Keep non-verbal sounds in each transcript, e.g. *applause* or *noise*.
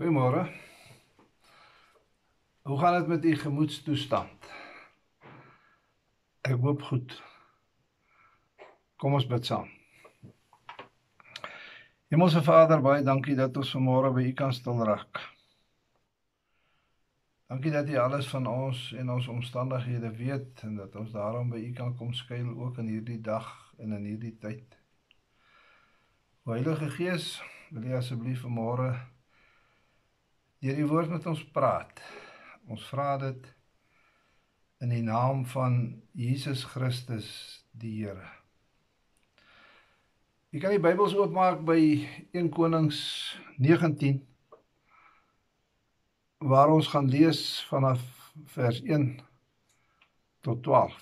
Goeiemôre. Hoe gaan dit met u gemoedstoestand? Ek hoop goed. Kom ons bid saam. Hemelse Vader, baie dankie dat ons vanmôre by U kan stil raak. Dankie dat U alles van ons en ons omstandighede weet en dat ons daarom by U kan kom skuil ook in hierdie dag en in hierdie tyd. O Heilige Gees, wil U asseblief vanmôre deur die woord met ons praat. Ons vra dit in die naam van Jesus Christus die Here. Jy kan die Bybels oopmaak by 1 Konings 19 waar ons gaan lees vanaf vers 1 tot 12.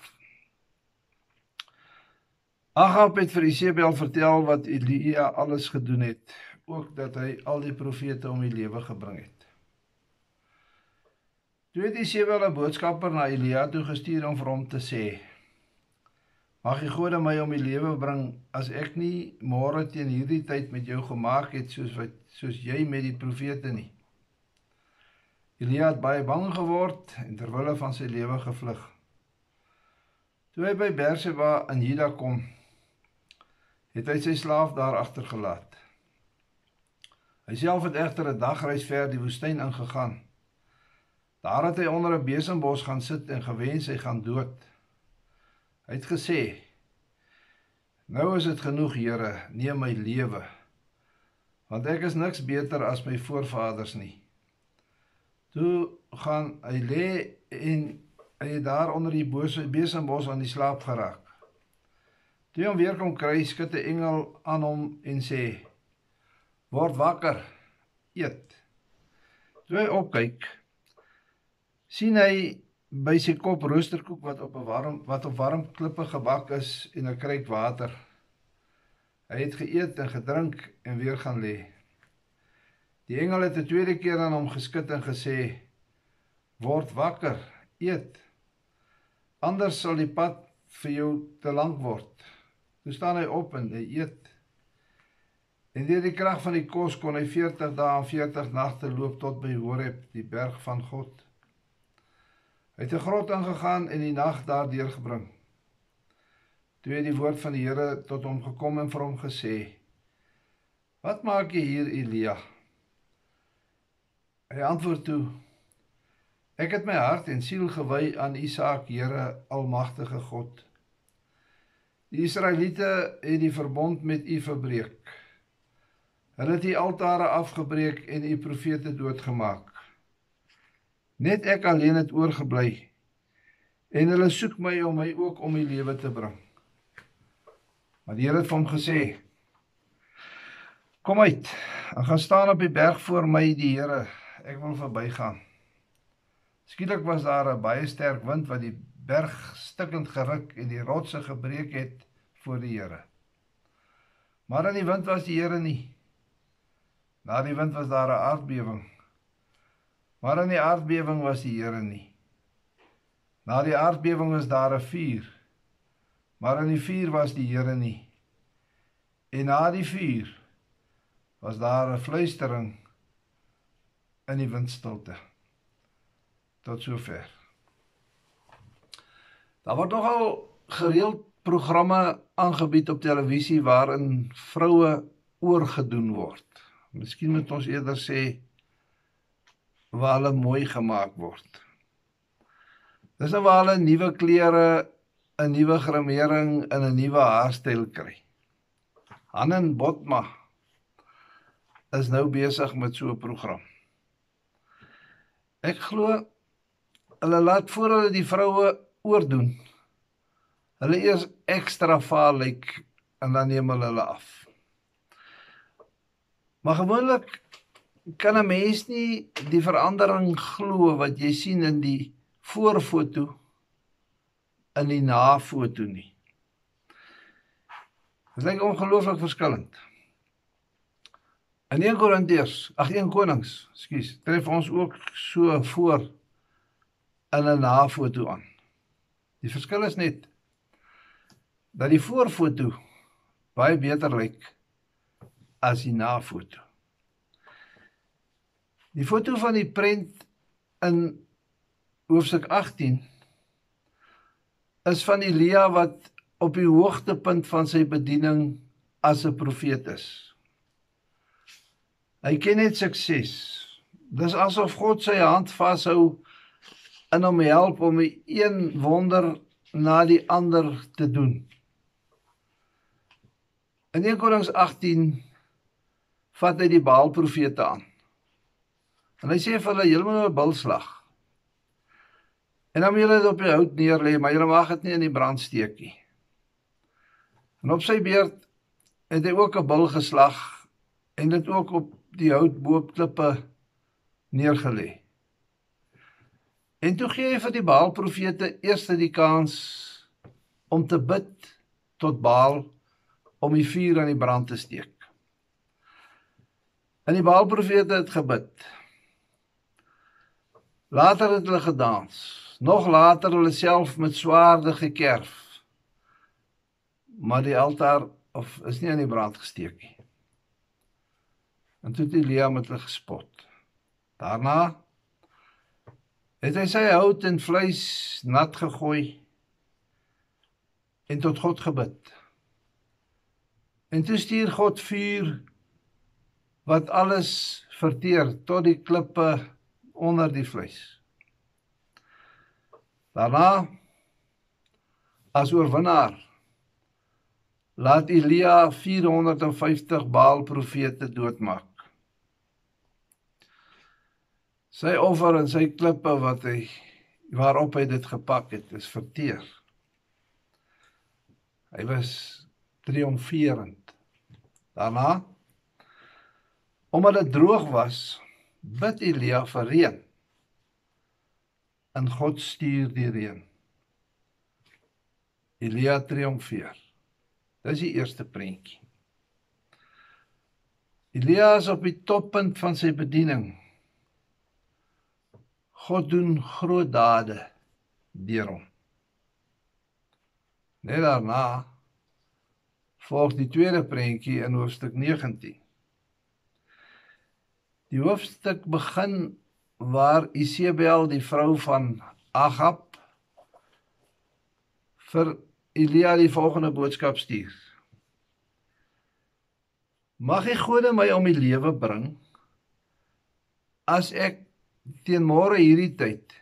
Ahab het vir Isebel vertel wat Elia alles gedoen het, ook dat hy al die profete om die lewe gebring het. Toe het Isebel 'n boodskapper na Elia toe gestuur om vir hom te sê: Mag die Gode my om die lewe bring as ek nie môre teen hierdie tyd met jou gemaak het soos wat soos jy met die profete nie. Elia het baie bang geword en ter wille van sy lewe gevlug. Toe hy by Berseba in Juda kom, het hy sy slaaf daar agtergelaat. Hy self het egter 'n dagreis ver die woestyn ingegaan. Daar het hy onder 'n besembos gaan sit en gewens hy gaan dood. Hy het gesê: "Nou is dit genoeg, Here, neem my lewe, want ek is niks beter as my voorvaders nie." Toe gaan hy lê en hy het daar onder die besembos aan die slaap geraak. Toe hom weer kom kry, skud 'n engel aan hom en sê: "Word wakker, eet." Toe hy opkyk, sien hy by sy kop roosterkoek wat op 'n warm wat op warm klippe gebak is en 'n kruik water. Hy het geëet en gedrink en weer gaan lê. Die engel het 'n tweede keer aan hom geskud en gesê: "Word wakker, eet. Anders sal die pad vir jou te lank word." Toe staan hy op en hy eet. En deur die krag van die kos kon hy 40 dae en 40 nagte loop tot by Horeb, die berg van God. Hy het 'n grot ingegaan en die nag daar deurgebring. Toe het die woord van die Here tot hom gekom en vir hom gesê: "Wat maak jy hier, Elia?" Hy antwoord toe: "Ek het my hart en siel gewy aan U saak, Here, Almagtige God. Die Israeliete het die verbond met U verbreek. Hulle het die altare afgebreek en U profete doodgemaak. Net ek alleen het oorgebly. En hulle soek my om my ook om die lewe te bring. Maar die Here het vir hom gesê: Kom uit. Ek gaan staan op die berg voor my die Here. Ek wil verbygaan. Skielik was daar 'n baie sterk wind wat die berg stikkend geruk en die rotse gebreek het voor die Here. Maar in die wind was die Here nie. Na die wind was daar 'n aardbewing. Maar in die aardbewing was die Here nie. Na die aardbewing is daar 'n vuur. Maar in die vuur was die Here nie. En na die vuur was daar 'n fluistering in die windstilte. Tot sover. Daar word nogal gereeld programme aangebied op televisie waarin vroue oorgedoen word. Miskien moet ons eerder sê waar hulle mooi gemaak word. Dis nou waar hulle nuwe klere, 'n nuwe grimering en 'n nuwe haarstyl kry. Hannen Botma is nou besig met so 'n program. Ek glo hulle laat voor hulle die vroue oordoen. Hulle eers ekstra vaal lyk en dan neem hulle hulle af. Maar gewoonlik kan 'n mens nie die verandering glo wat jy sien in die voorfoto in die nafoto nie. Dit lyk ongelooflik verskillend. In 1 Korintiërs, ag 1 Konings, skus, tref ons ook so voor in 'n nafoto aan. Die verskil is net dat die voorfoto baie beter lyk as die nafoto. Die foto van die prent in hoofstuk 18 is van Elia wat op die hoogtepunt van sy bediening as 'n profeet is. Hy ken net sukses. Dis asof God sy hand vashou en hom help om een wonder na die ander te doen. In 1 Konings 18 vat hy die Baal profete aan. En hy sê vir hulle julle moet 'n bil slag. En dan moet julle dit op die hout neerlê, maar julle mag dit nie in die brand steek nie. En op sy beurt het hy ook 'n bil geslag en dit ook op die hout boopklippe neergelê. En toe gee hy vir die Baal profete eers die kans om te bid tot Baal om die vuur aan die brand te steek. En die Baal profete het gebid. Later het hulle gedans. Nog later hulle self met swaarde gekerf. Maar die altaar of is nie aan die brand gesteek nie. En toe het Elia met hulle gespot. Daarna het hy sy hout en vleis nat gegooi en tot God gebid. En toe stuur God vuur wat alles verteer tot die klippe onder die vleis. Daarna as oorwinnaar laat Elia 450 Baal profete doodmaak. Sy offer en sy klippe wat hy waarop hy dit gepak het, is verteer. Hy was triomferend. Daarna omdat dit droog was, bid Elia vir reën. En God stuur die reën. Elia triomfeer. Dis die eerste prentjie. Elia is op die toppunt van sy bediening. God doen groot dade deur hom. Net daarna volg die tweede prentjie in hoofstuk 19. Die hoofstuk begin waar Isebel die vrou van Agab vir Elia die volgende boodskap stuur. Mag die gode my om die lewe bring as ek teen môre hierdie tyd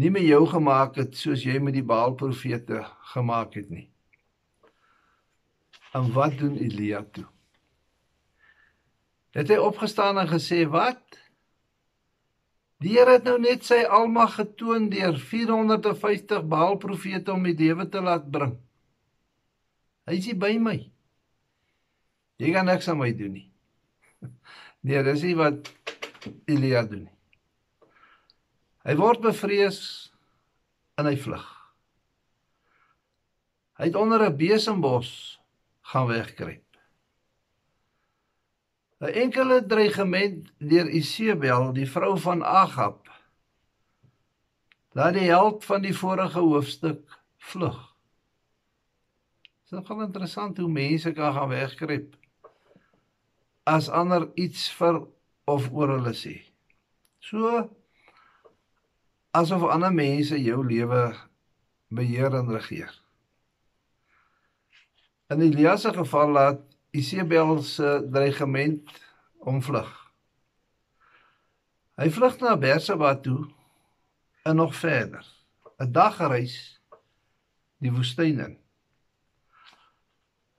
nie met jou gemaak het soos jy met die Baal profete gemaak het nie. En wat doen Elia toe? Het hy opgestaan en gesê wat? Die Here het nou net sy almag getoon deur 450 Baal profete om die lewe te laat bring. Hy is by my. Jy gaan niks aan my doen nie. *laughs* Nee, dis nie wat Elia doen nie. Hy word bevrees en hy vlug. Hy het onder 'n besembos gaan wegkruip. 'n enkele dreigement deur Isebel, die vrou van Agab. Laat die held van die vorige hoofstuk vlug. Dit is nogal interessant hoe mense kan gaan wegkruip as ander iets vir of oor hulle sê. So asof ander mense jou lewe beheer en regeer. In Elias se geval laat Isebel se dreigement omvlug. Hy vlug na Berseba toe en nog verder. 'n Dagreis die woestyn in.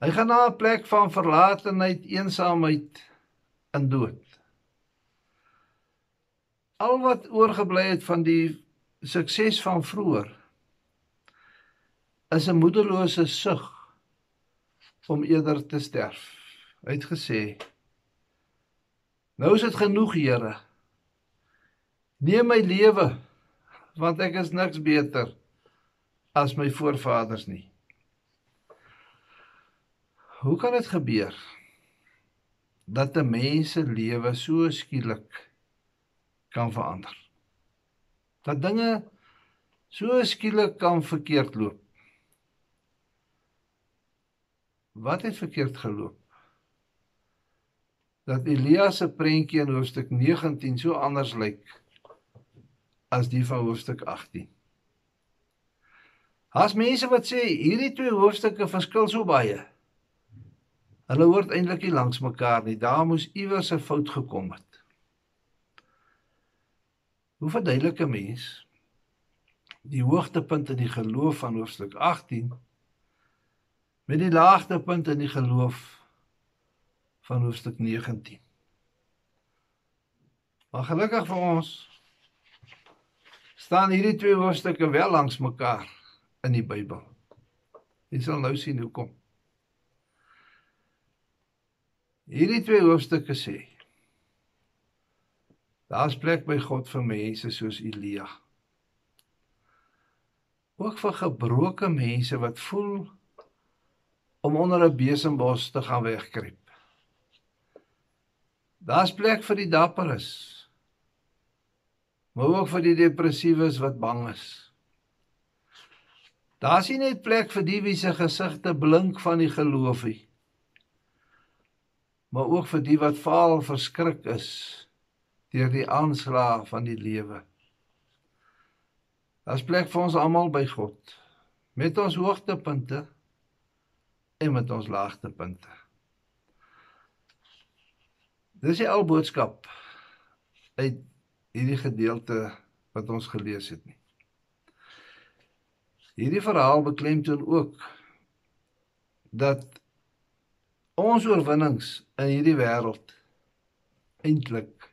Hy gaan na 'n plek van verlatenheid, eensaamheid en dood. Al wat oorgebly het van die sukses van vroeër is 'n moederlose sug om eerder te sterf. Hy het gesê: Nou is dit genoeg, Here. Neem my lewe, want ek is niks beter as my voorvaders nie. Hoe kan dit gebeur dat 'n mens se lewe so skielik kan verander? Dat dinge so skielik kan verkeerd loop? Wat het verkeerd geloop? dat Elia se prentjie in hoofstuk 19 so anders lyk as die van hoofstuk 18. As mense wat sê hierdie twee hoofstukke verskil so baie. Hulle hoort eintlik nie langs mekaar nie. Daar moes iewers 'n fout gekom het. Hoe verduidelik 'n mens die hoogtepunt in die geloof van hoofstuk 18 met die laagtepunt in die geloof van hoofstuk 19? Maar gelukkig vir ons staan hierdie twee hoofstukke wel langs mekaar in die Bybel. Jy sal nou sien hoekom. Hierdie twee hoofstukke sê Daar's plek by God vir mense soos Elia. Ook vir gebroke mense wat voel om onder 'n besembos te gaan wegkruip. Daar's plek vir die dapperes. Maar ook vir die depressiewes wat bang is. Daar's nie net plek vir die wie se gesigte blink van die geloof nie. Maar ook vir die wat vaal verskrik is deur die aanslag van die lewe. Daar's plek vir ons almal by God met ons hoogtepunte en met ons laagtepunte. Dis die al boodskap uit hierdie gedeelte wat ons gelees het nie. Hierdie verhaal beklemtoon ook dat ons oorwinnings in hierdie wêreld eintlik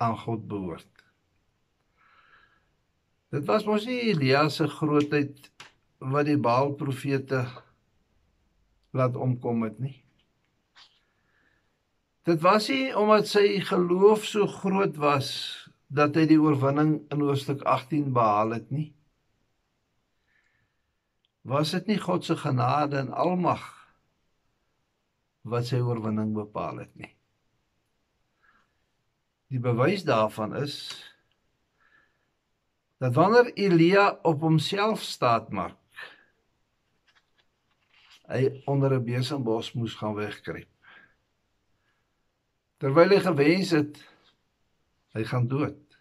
aan God behoort. Dit was mos nie Elia se grootheid wat die Baal profete laat omkom het nie. Dit was nie omdat sy geloof so groot was dat hy die oorwinning in hoofstuk 18 behaal het nie. Was dit nie God se genade en almag wat sy oorwinning bepaal het nie? Die bewys daarvan is dat wanneer Elia op homself staat maak, hy onder 'n besembos moes gaan wegkruip. Terwyl hy gewens het hy gaan dood.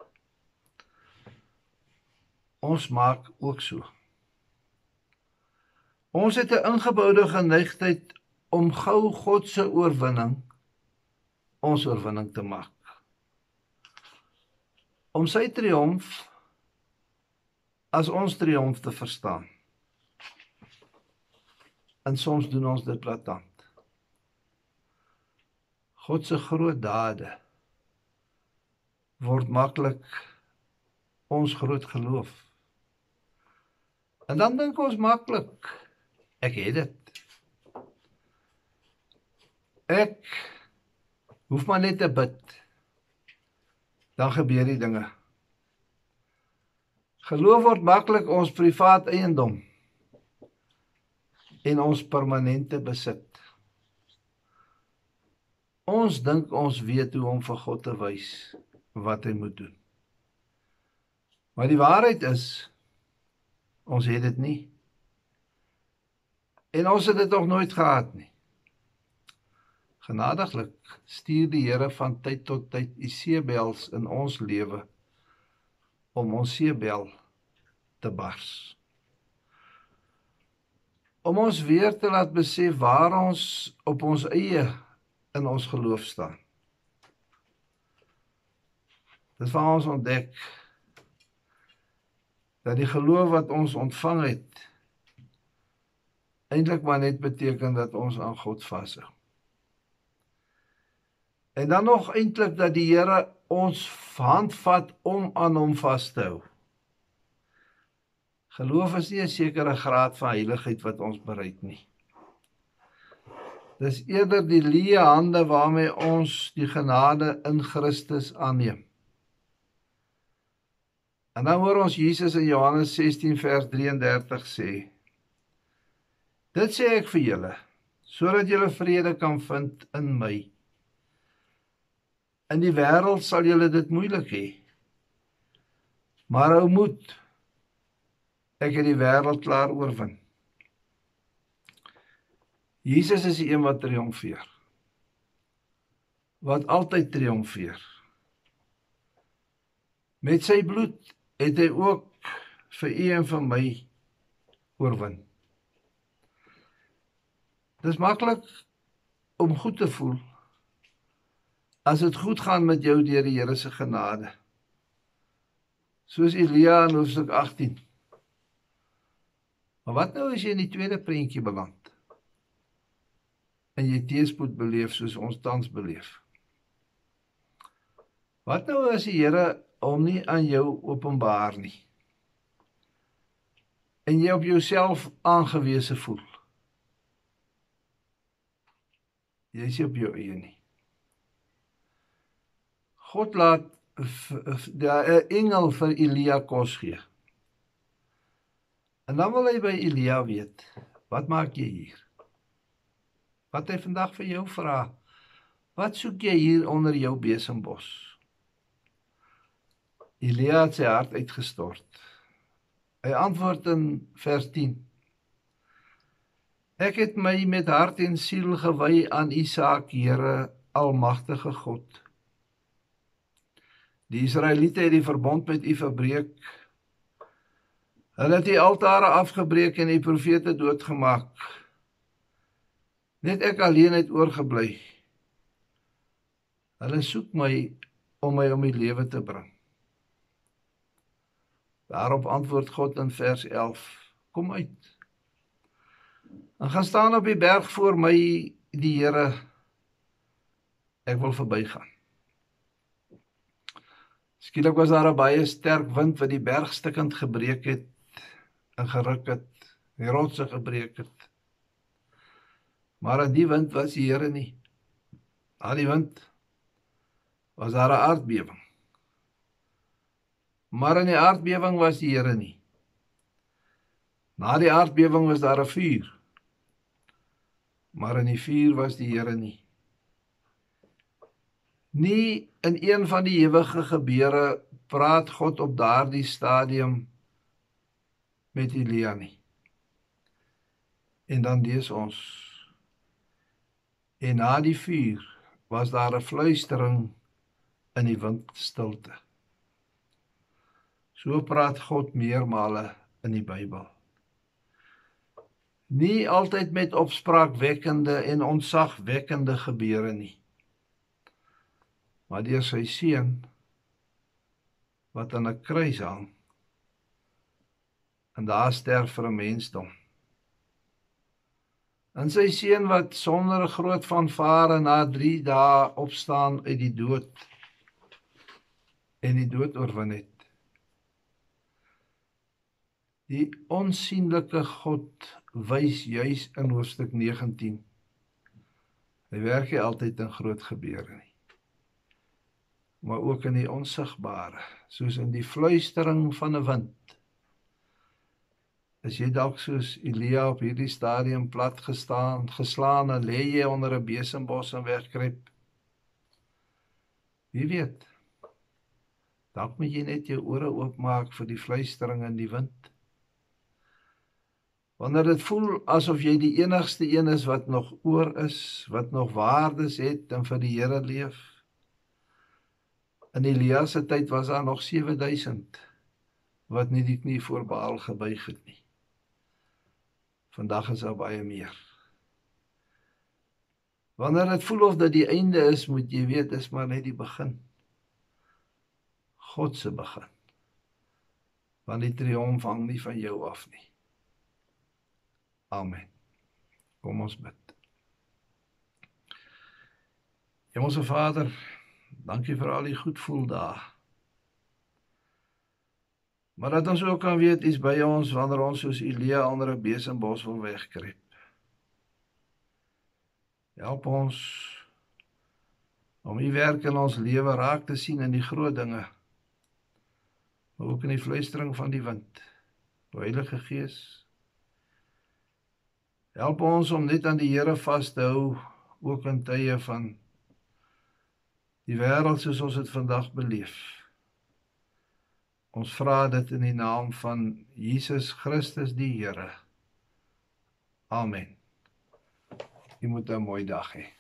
Ons maak ook so. Ons het 'n ingeboude geneigtheid om gou God se oorwinning ons oorwinning te maak om sy triomf as ons triomf te verstaan. En soms doen ons dit platant. God se groot dade word maklik ons groot geloof. En dan dink ons maklik ek het dit. Ek hoef maar net te bid dan gebeur die dinge. Geloof word maklik ons privaat eiendom en ons permanente besit. Ons dink ons weet hoe om vir God te wys wat hy moet doen. Maar die waarheid is ons het dit nie. En ons het dit nog nooit gehad nie. Genadiglik stuur die Here van tyd tot tyd u seebels in ons lewe om ons seebel te bars. Om ons weer te laat besef waar ons op ons eie in ons geloof staan. Dit van ons ontdek dat die geloof wat ons ontvang het eintlik maar net beteken dat ons aan God vashou. En dan nog eintlik dat die Here ons hand vat om aan hom vas te hou. Geloof is nie 'n sekere graad van heiligheid wat ons bereik nie. Dis eerder die leë hande waarmee ons die genade in Christus aanneem. En dan hoor ons Jesus in Johannes 16 vers 33 sê: Dit sê ek vir julle sodat julle vrede kan vind in my. In die wêreld sal julle dit moeilik hê. Maar hou moed. Ek het die wêreld klaar oorwin. Jesus is die een wat triomfeer. wat altyd triomfeer. Met sy bloed het hy ook vir u en vir my oorwin. Dis maklik om goed te voel as dit goed gaan met jou deur die Here se genade. Soos Elia in Hoofstuk 18. Maar wat nou as jy in die tweede prentjie beland? En jy teëspoed beleef soos ons tans beleef? Wat nou as die Here hom nie aan jou openbaar nie? En jy op jouself aangewese voel? Jy is op jou eie nie. God laat 'n engel vir Elia kos gee. En dan wil hy by Elia weet, wat maak jy hier? Wat hy vandag vir jou vra. Wat soek jy hier onder jou besembos? Elia het sy hart uitgestort. Hy antwoord in vers 10. Ek het my met hart en siel gewy aan U saak, Here, almagtige God. Die Israeliete het die verbond met U verbreek. Hulle het die altare afgebreek en die profete doodgemaak. Net ek alleen het oorgebly. Hulle soek my om my om die lewe te bring. Daarop antwoord God in vers 11: Kom uit. En gaan staan op die berg voor my die Here. Ek wil verbygaan. Skielik was daar 'n baie sterk wind wat die berg stukkend gebreek het en geruk het, die rotse gebreek het. Maar aan die wind was die Here nie. Aan die wind was daar 'n aardbewing. Maar in die aardbewing was die Here nie. Na die aardbewing was daar 'n vuur. Maar in die vuur was die Here nie. Nie in een van die ewige gebeure praat God op daardie stadium met Elia nie. En dan lees ons en na die vuur was daar 'n fluistering in die windstilte. So praat God meermale in die Bybel. Nie altyd met opspraakwekkende en ontzagwekkende gebeure nie. Maar deur sy seun wat aan 'n kruis hang en daar sterf vir 'n mensdom. En sy seun wat sonder 'n groot vanvare na 3 dae opstaan uit die dood en die dood oorwin het. Die onsigbare God wys juis in hoofstuk 19. Hy werk nie altyd in groot gebeure nie. Maar ook in die onsigbare, soos in die fluistering van 'n wind. As jy dalk soos Elia op hierdie stadium plat gestaan, geslaan en lê jy onder 'n besembos en wegkruip. Wie weet? Dalk moet jy net jou ore oopmaak vir die fluistering in die wind. Wanneer dit voel asof jy die enigste een is wat nog oor is, wat nog waardes het en vir die Here leef. In Elias se tyd was daar nog 7000 wat nie die knie voor Baal gebuig het nie. Vandag is daar baie meer. Wanneer dit voel of dit die einde is, moet jy weet dis maar net die begin. God se begin. Want die triomf hang nie van jou af nie. Amen. Kom ons bid. Hemelse Vader, dankie vir al die goed voel daar. Maar dat ons ook kan weet is by ons wanneer ons soos Elia onder 'n besembos wil wegkruip. Help ons om u werk in ons lewe raak te sien in die groot dinge. Maar ook in die fluistering van die wind. O Heilige Gees, Help ons om net aan die Here vas te hou ook in tye van die wêreld soos ons dit vandag beleef. Ons vra dit in die naam van Jesus Christus die Here. Amen. Jy moet 'n mooi dag hê.